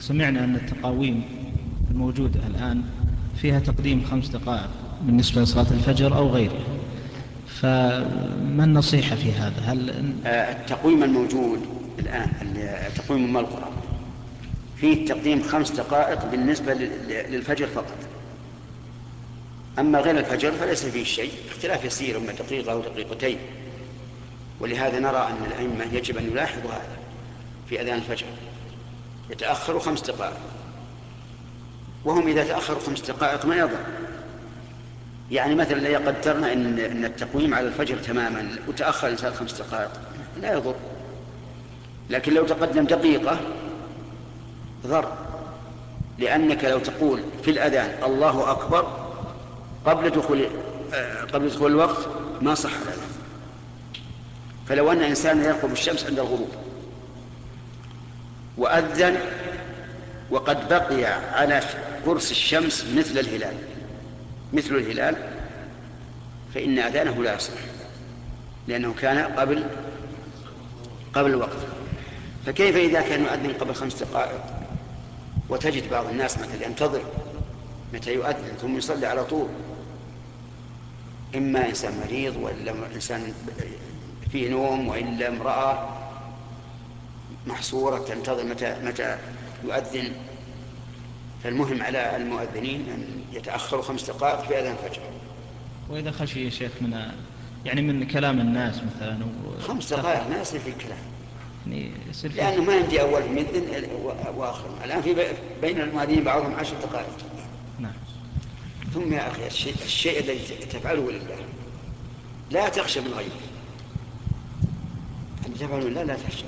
سمعنا أن التقاويم الموجودة الآن فيها تقديم خمس دقائق بالنسبة لصلاة الفجر أو غيره فما النصيحة في هذا؟ هل آه، التقويم الموجود الآن تقويم أم القرى فيه تقديم خمس دقائق بالنسبة للفجر فقط. أما غير الفجر فليس فيه شيء اختلاف يسير أما دقيقة أو دقيقتين. ولهذا نرى أن الأئمة يجب أن يلاحظوا هذا في أذان الفجر. يتأخر خمس دقائق. وهم إذا تأخروا خمس دقائق ما يضر. يعني مثلا لو قدرنا إن, إن التقويم على الفجر تماما وتأخر الإنسان خمس دقائق لا يضر. لكن لو تقدم دقيقة ضر. لأنك لو تقول في الأذان الله أكبر قبل دخول آه، قبل دخول الوقت ما صح. الأذان فلو أن إنسانا يرقب الشمس عند الغروب وأذن وقد بقي على قرص الشمس مثل الهلال. مثل الهلال فإن أذانه لا يصح لأنه كان قبل قبل الوقت فكيف إذا كان يؤذن قبل خمس دقائق وتجد بعض الناس مثلا ينتظر؟ متى يؤذن؟ ثم يصلي على طول. إما إنسان مريض وإلا إنسان فيه نوم وإلا امرأة محصورة تنتظر متى متى يؤذن. فالمهم على المؤذنين أن يتأخروا خمس دقائق في أذان الفجر. وإذا خشي يا شيخ من يعني من كلام الناس مثلا خمس دقائق ما يصير في كلام. يعني يصير لأنه ما يمدي أولهم يذن وآخرهم. الآن في بين المؤذنين بعضهم عشر دقائق. نعم. ثم يا أخي الشيء, الشيء الذي تفعله لله. لا تخشى من غيره. أن تفعله لله لا تخشى؟